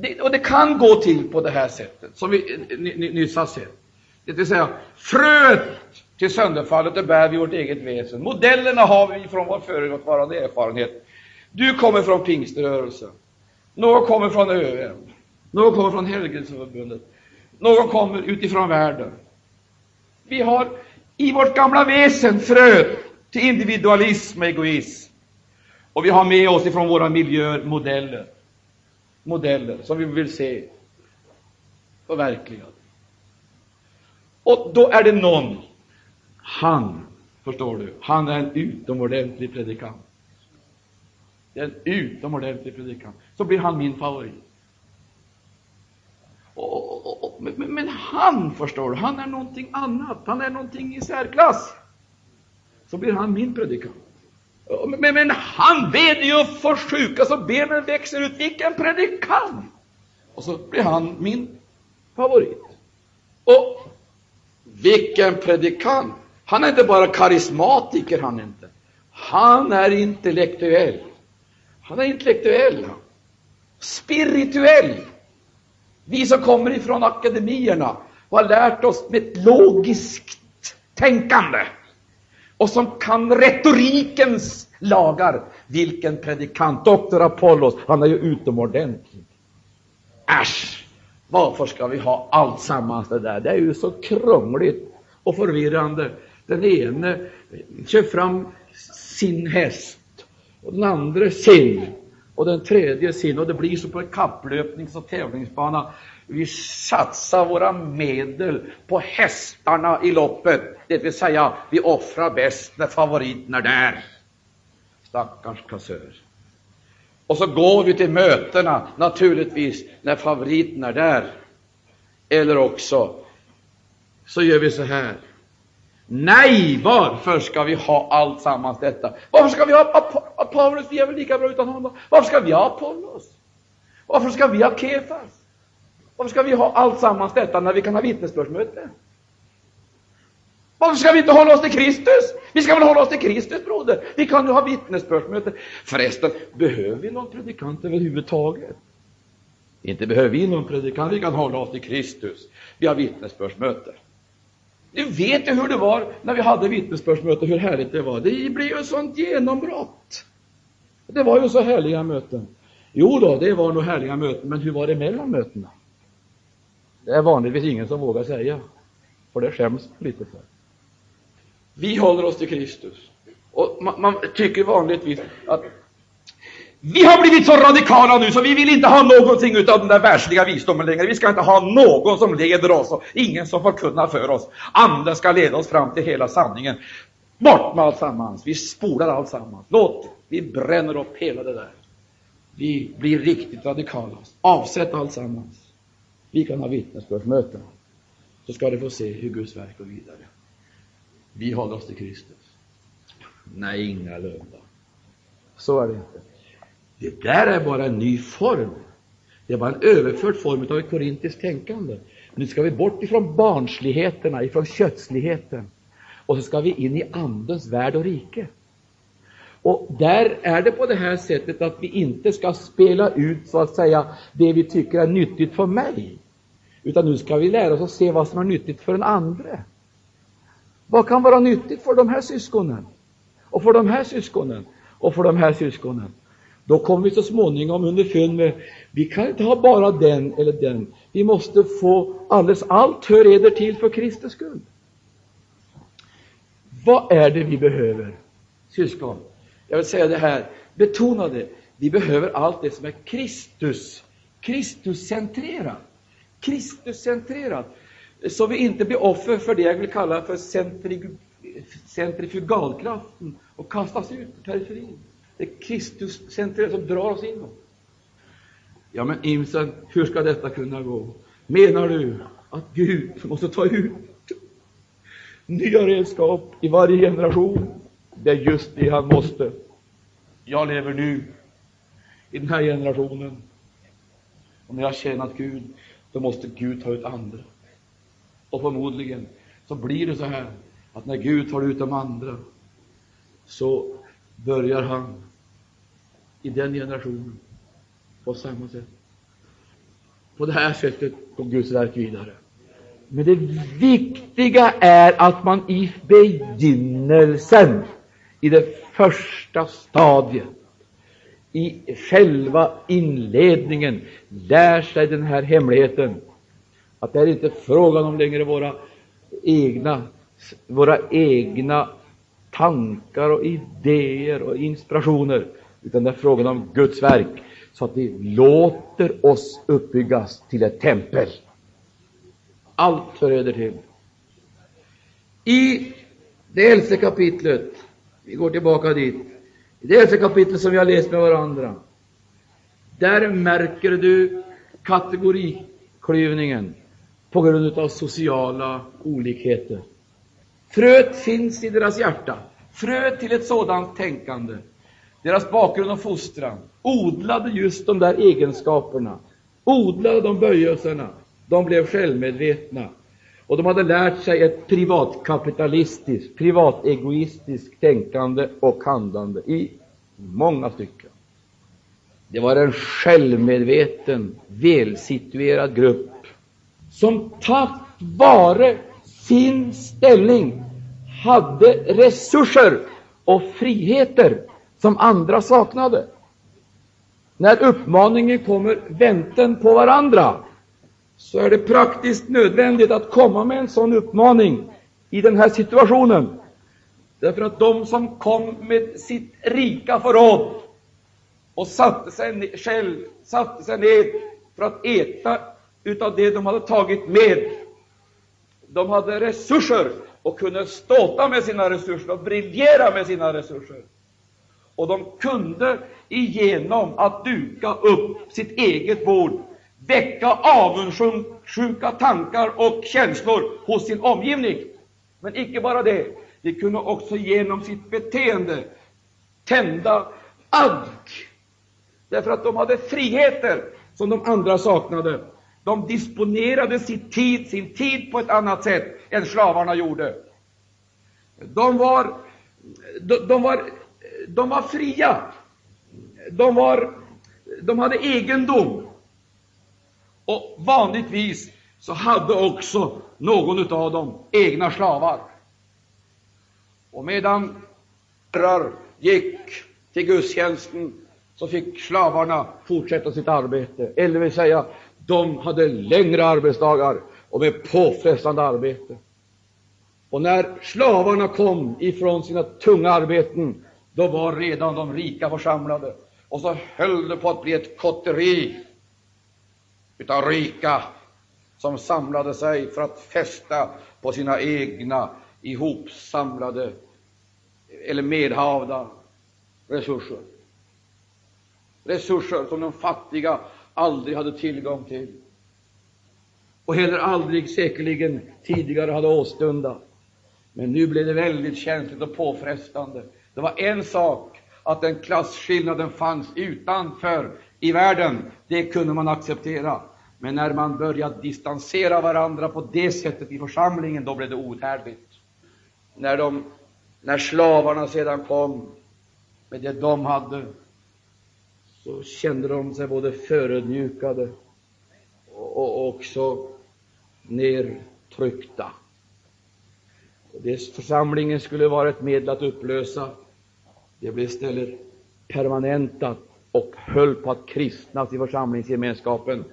det, och det kan gå till på det här sättet, som vi nyss har sett. Det vill säga, fröet till sönderfallet, det bär vi vårt eget väsen. Modellerna har vi från vår förutvarande erfarenhet. Du kommer från pingströrelsen. Någon kommer från ÖM. Någon kommer från Helgelseförbundet. Någon kommer utifrån världen. Vi har i vårt gamla väsen fröet till individualism och egoism. Och vi har med oss ifrån våra miljöer modeller, modeller som vi vill se förverkligade. Och då är det någon, han, förstår du, han är en utomordentlig predikant. En utomordentlig predikant. Så blir han min favorit. Och, och, och, men, men, han, förstår du, han är någonting annat. Han är någonting i särklass. Så blir han min predikant. Men, men han ber ju för sjuka så benen växer ut. Vilken predikant! Och så blir han min favorit. Och vilken predikant! Han är inte bara karismatiker, han är inte. Han är intellektuell. Han är intellektuell, spirituell. Vi som kommer ifrån akademierna och har lärt oss med ett logiskt tänkande och som kan retorikens lagar. Vilken predikant! Doktor Apollos, han är ju utomordentlig. Äsch! Varför ska vi ha allt sammans det där? Det är ju så krångligt och förvirrande. Den ene kör fram sin häst och den andra sin och den tredje sin. Och det blir så på en kapplöpnings och tävlingsbana. Vi satsar våra medel på hästarna i loppet, det vill säga vi offrar bäst när favoriten är där. Stackars kassör. Och så går vi till mötena, naturligtvis, när favoriten är där. Eller också så gör vi så här. Nej, varför ska vi ha allt sammans detta? Varför ska vi ha Paulus? Vi är väl lika bra utan honom. Varför ska vi ha Apollos? Varför ska vi ha Kefas? Varför ska vi ha allt sammans detta när vi kan ha vittnesbördsmöte? Varför ska vi inte hålla oss till Kristus? Vi ska väl hålla oss till Kristus, broder. Vi kan ju ha vittnesbördsmöte. Förresten, behöver vi någon predikant överhuvudtaget? Inte behöver vi någon predikant, vi kan hålla oss till Kristus. Vi har vittnesbördsmöte. Du vet ju hur det var när vi hade vittnesbördsmöte, hur härligt det var. Det blev ju sånt genombrott. Det var ju så härliga möten. Jo då, det var nog härliga möten, men hur var det mellan mötena? Det är vanligtvis ingen som vågar säga, för det skäms lite för. Vi håller oss till Kristus. Och man, man tycker vanligtvis att vi har blivit så radikala nu så vi vill inte ha någonting av den där världsliga visdomen längre. Vi ska inte ha någon som leder oss och ingen som förkunnar för oss. Anden ska leda oss fram till hela sanningen. Bort med alltsammans. Vi spolar alltsammans. Låt Låt Vi bränner upp hela det där. Vi blir riktigt radikala. Avsätt alltsammans. Vi kan ha vittnesbördsmöten. Så ska du få se hur Guds verk går vidare. Vi håller oss till Kristus. Nej, ingalunda. Så är det inte. Det där är bara en ny form. Det är bara en överförd form av ett korintiskt tänkande. Nu ska vi bort ifrån barnsligheterna, ifrån kötsligheten. Och så ska vi in i Andens värld och rike. Och där är det på det här sättet att vi inte ska spela ut så att säga det vi tycker är nyttigt för mig. Utan nu ska vi lära oss att se vad som är nyttigt för den andre. Vad kan vara nyttigt för de här syskonen? Och för de här syskonen? Och för de här syskonen? Då kommer vi så småningom underfund med vi kan inte ha bara den eller den. Vi måste få alldeles allt hör eder till för Kristus skull. Vad är det vi behöver, syskon? Jag vill säga det här, betona det. Vi behöver allt det som är Kristus, Kristuscentrerat. Kristuscentrerat. Så vi inte blir offer för det jag vill kalla för centrifugalkraften och kastas ut i periferin. Det är Kristuscentret som drar oss inåt. Ja, men Imsen, hur ska detta kunna gå? Menar du att Gud måste ta ut nya redskap i varje generation? Det är just det han måste. Jag lever nu i den här generationen. Och när jag tjänat Gud, då måste Gud ta ut andra. Och förmodligen så blir det så här att när Gud tar ut de andra, så börjar han i den generationen på samma sätt. På det här sättet går Guds verk vidare. Men det viktiga är att man i begynnelsen, i det första stadiet, i själva inledningen, lär sig den här hemligheten. Att det är inte frågan om längre våra egna, våra egna tankar och idéer och inspirationer, utan det är frågan om Guds verk, så att vi låter oss uppbyggas till ett tempel. Allt föröder till. I det elfte kapitlet, vi går tillbaka dit, i det elfte kapitlet som vi har läst med varandra, där märker du kategoriklyvningen på grund av sociala olikheter. Fröet finns i deras hjärta, fröet till ett sådant tänkande. Deras bakgrund och fostran odlade just de där egenskaperna, odlade de böjelserna. De blev självmedvetna och de hade lärt sig ett privatkapitalistiskt, privategoistiskt tänkande och handlande i många stycken. Det var en självmedveten, välsituerad grupp som tack vare sin ställning hade resurser och friheter som andra saknade. När uppmaningen kommer vänten på varandra, så är det praktiskt nödvändigt att komma med en sån uppmaning i den här situationen. Därför att de som kom med sitt rika förråd och satte sig själv satte sig ned för att äta utav det de hade tagit med. De hade resurser och kunde ståta med sina resurser och briljera med sina resurser. Och de kunde genom att duka upp sitt eget bord väcka avundsjuka tankar och känslor hos sin omgivning. Men icke bara det, de kunde också genom sitt beteende tända agg, därför att de hade friheter som de andra saknade. De disponerade sin tid, sin tid på ett annat sätt än slavarna gjorde. De var, de, de var, de var fria. De, var, de hade egendom. Och vanligtvis så hade också någon av dem egna slavar. Och medan herrar gick till gudstjänsten så fick slavarna fortsätta sitt arbete, eller vill säga, de hade längre arbetsdagar och med påfrestande arbete. Och när slavarna kom ifrån sina tunga arbeten, då var redan de rika församlade. Och så höll det på att bli ett kotteri utav rika som samlade sig för att fästa på sina egna ihopsamlade eller medhavda resurser. Resurser som de fattiga aldrig hade tillgång till och heller aldrig säkerligen tidigare hade åstundat. Men nu blev det väldigt känsligt och påfrestande. Det var en sak att den klasskillnaden fanns utanför i världen, det kunde man acceptera. Men när man började distansera varandra på det sättet i församlingen, då blev det outhärdligt. När, de, när slavarna sedan kom med det de hade, så kände de sig både förödmjukade och, också nedtryckta. Det församlingen skulle vara ett medel att upplösa, det blev istället permanentat och höll på att kristnas i församlingsgemenskapen.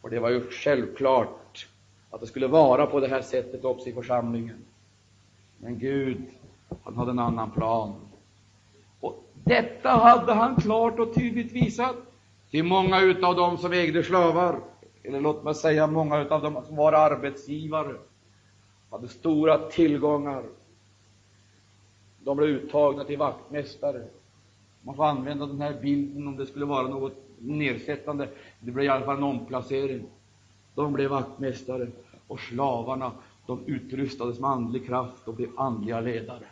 Och det var ju självklart att det skulle vara på det här sättet också i församlingen. Men Gud, han hade en annan plan. Och detta hade han klart och tydligt visat till många utav dem som ägde slavar, eller låt mig säga många utav dem som var arbetsgivare, hade stora tillgångar. De blev uttagna till vaktmästare. Man får använda den här bilden om det skulle vara något nedsättande. Det blev i alla fall en omplacering. De blev vaktmästare och slavarna de utrustades med andlig kraft och blev andliga ledare.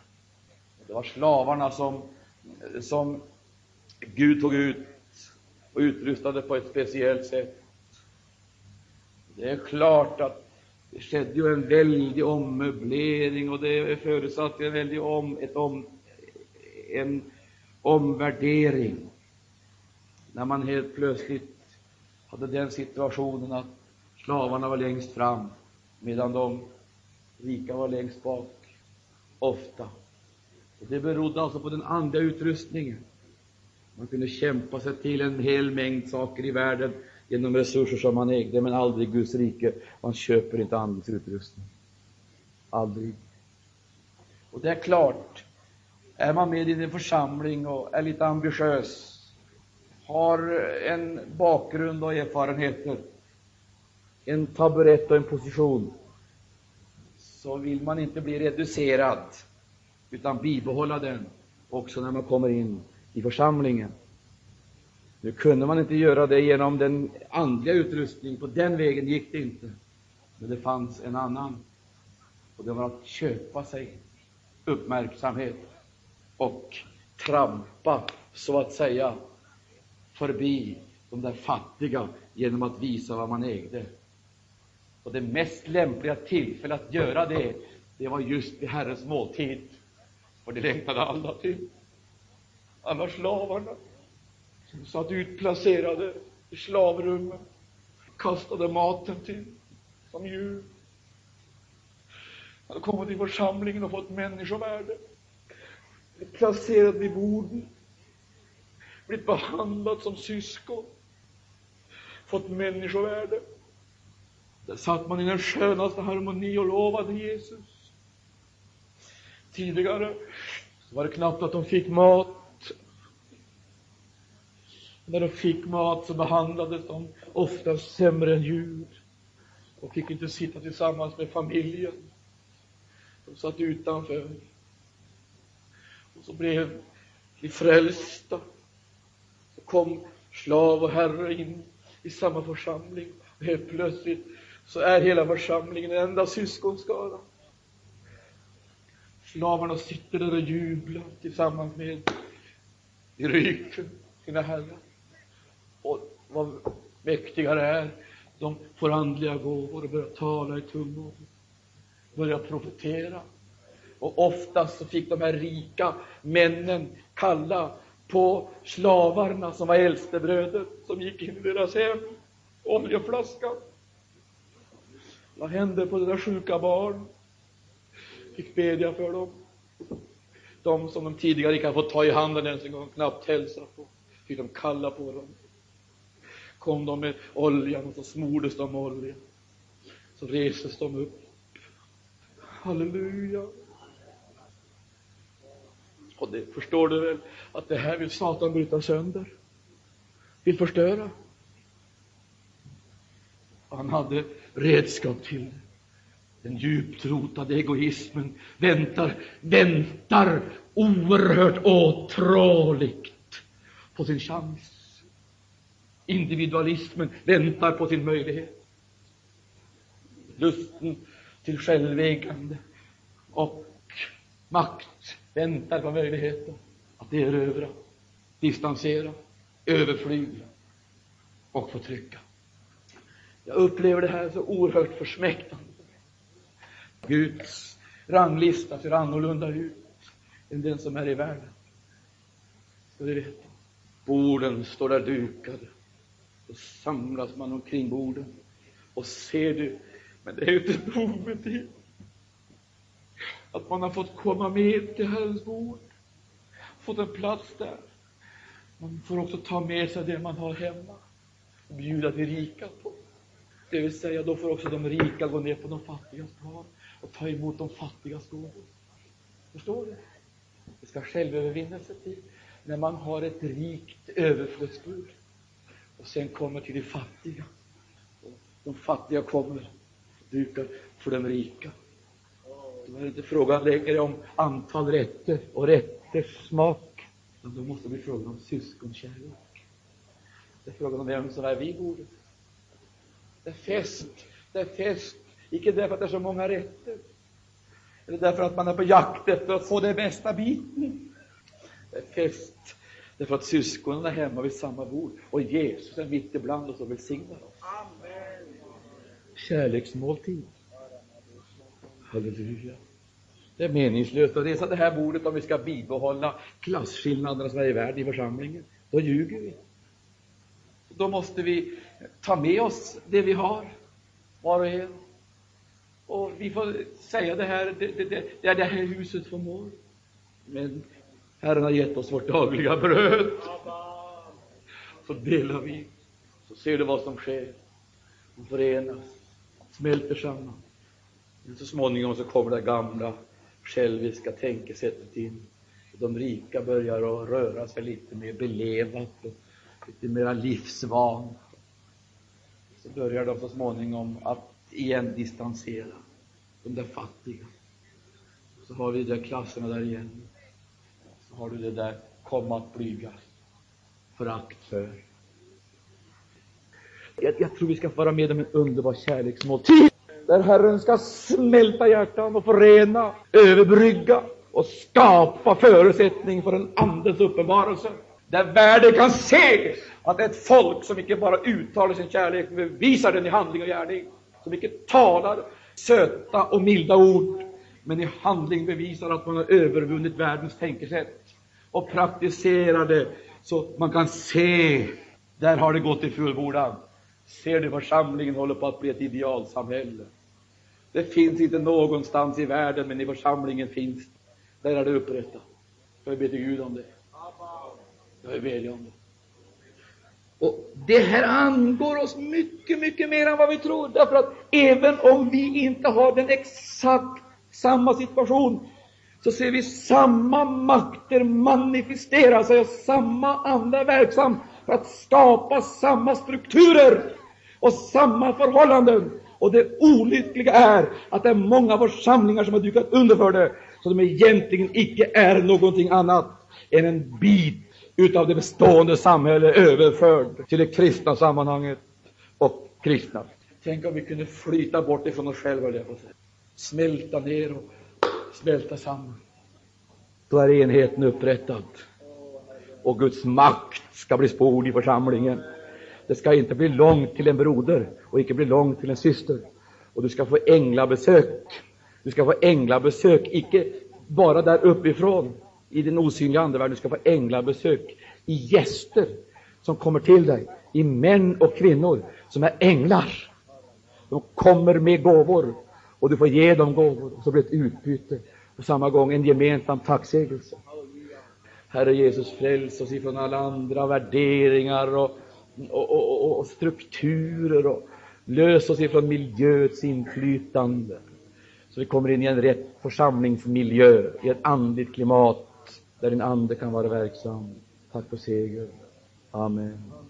Det var slavarna som, som Gud tog ut och utrustade på ett speciellt sätt. Det är klart att det skedde ju en väldig ommöblering och det förutsatte en väldig om, ett om, en omvärdering när man helt plötsligt hade den situationen att slavarna var längst fram medan de rika var längst bak, ofta. Och det berodde alltså på den andliga utrustningen. Man kunde kämpa sig till en hel mängd saker i världen genom resurser som man ägde, men aldrig Guds rike. Man köper inte andens utrustning. Aldrig. Och det är klart, är man med i en församling och är lite ambitiös, har en bakgrund och erfarenheter, en taburett och en position, så vill man inte bli reducerad, utan bibehålla den också när man kommer in i församlingen. Nu kunde man inte göra det genom den andliga utrustningen, på den vägen gick det inte. Men det fanns en annan, och det var att köpa sig uppmärksamhet och trampa, så att säga, förbi de där fattiga genom att visa vad man ägde. Och det mest lämpliga tillfället att göra det, det var just vid Herrens måltid. Och det längtade alla till. Alla slavarna som satt utplacerade i slavrummen, kastade maten till som djur. Hade kommit till församlingen och fått människovärde, placerad vid borden, blivit behandlad som syskon, fått människovärde. Där satt man i den skönaste harmoni och lovade Jesus. Tidigare var det knappt att de fick mat. När de fick mat så behandlades de ofta sämre än djur och fick inte sitta tillsammans med familjen. De satt utanför. Och så blev de frälsta. Så kom slav och herre in i samma församling. Och helt plötsligt så är hela församlingen en enda syskonskara. Slavarna sitter där och jublar tillsammans med i ryggen sina herrar vad mäktiga det är, de får andliga gåvor och börjar tala i tungor, börjar profetera. Och oftast så fick de här rika männen kalla på slavarna som var äldstebröder som gick in i deras hem, oljeflaskan. Vad hände på deras sjuka barn? Fick bedja för dem. De som de tidigare inte hade fått ta i handen ens en gång, knappt hälsa på, fick de kalla på dem. Kom de med oljan och så smordes de med olja. Så restes de upp. Halleluja. Och det förstår du väl att det här vill Satan bryta sönder, vill förstöra. Han hade redskap till det. Den djupt rotade egoismen väntar, väntar oerhört åtråligt på sin chans. Individualismen väntar på sin möjlighet. Lusten till självägande och makt väntar på möjligheten att erövra, distansera, överflyga och förtrycka. Jag upplever det här så oerhört försmäktande. Guds ranglista ser annorlunda ut än den som är i världen. Ska du veta. Borden står där dukade. Då samlas man omkring borden. Och ser du, men det är ju inte nog med det. Att man har fått komma med till Herrens bord, fått en plats där. Man får också ta med sig det man har hemma och bjuda de rika på. Det vill säga, då får också de rika gå ner på de fattigas plan och ta emot de fattigas gåvor. Förstår du? Det ska självövervinnelse till när man har ett rikt överflödsbord och sen kommer till de fattiga. De fattiga kommer dukar för de rika. Då är det inte frågan längre om antal rätter och rätters smak, utan då måste det bli frågan om syskonkärlek. Det är frågan om vem som är vid bordet. Det är fest, det är fest, icke därför att det är så många rätter, Eller därför att man är på jakt efter att få den bästa biten. Det är fest. Därför att syskonen är hemma vid samma bord och Jesus är mitt ibland oss och välsignar oss. Kärleksmåltid. Halleluja. Det är meningslöst att resa det här bordet om vi ska bibehålla klasskillnaderna som är i världen i församlingen. Då ljuger vi. Då måste vi ta med oss det vi har, var och en. Och vi får säga det här, det, det, det, det är det här huset förmår. Men Herren har gett oss vårt dagliga bröd. Så delar vi, så ser du vad som sker. De förenas, smälter samman. Men så småningom så kommer det gamla själviska tänkesättet in. De rika börjar att röra sig lite mer belevat och lite mera livsvan. Så börjar de så småningom att igen distansera de där fattiga. Så har vi de där klasserna där igen. Har du det där komma att blygas, förakt för. Jag, jag tror vi ska vara med om en underbar kärleksmåltid där Herren ska smälta hjärtan och förena, överbrygga och skapa förutsättning för en Andens uppenbarelse. Där världen kan se att det är ett folk som inte bara uttalar sin kärlek, men visar den i handling och gärning. Som inte talar söta och milda ord, men i handling bevisar att man har övervunnit världens tänkesätt och praktiserar det så man kan se, där har det gått i fullbordan. Ser du församlingen håller på att bli ett idealsamhälle? Det finns inte någonstans i världen, men i församlingen finns det. Där är det upprättat. Jag ber till Gud om det. Jag ber om det. Och det här angår oss mycket, mycket mer än vad vi tror. Därför att även om vi inte har den exakt samma situation, så ser vi samma makter manifestera sig och samma ande verksam för att skapa samma strukturer och samma förhållanden. Och det olyckliga är att det är många församlingar som har dukat under för det, så de egentligen icke är någonting annat än en bit utav det bestående samhället överförd till det kristna sammanhanget och kristna. Tänk om vi kunde flyta bort ifrån oss själva, jag på säga. Smälta ner och smälta samman. Då är enheten upprättad. Och Guds makt ska bli spord i församlingen. Det ska inte bli långt till en broder och inte bli långt till en syster. Och du ska få änglabesök. Du ska få änglabesök, icke bara där uppifrån i den osynliga andevärlden. Du ska få änglabesök i gäster som kommer till dig, i män och kvinnor som är änglar. De kommer med gåvor och du får ge dem gåvor så blir det ett utbyte. På samma gång en gemensam tacksägelse. Herre Jesus, fräls oss ifrån alla andra värderingar och och, och, och, strukturer och lös oss ifrån miljöets inflytande. Så vi kommer in i en rätt församlingsmiljö, i ett andligt klimat där din ande kan vara verksam. Tack för seger. Amen.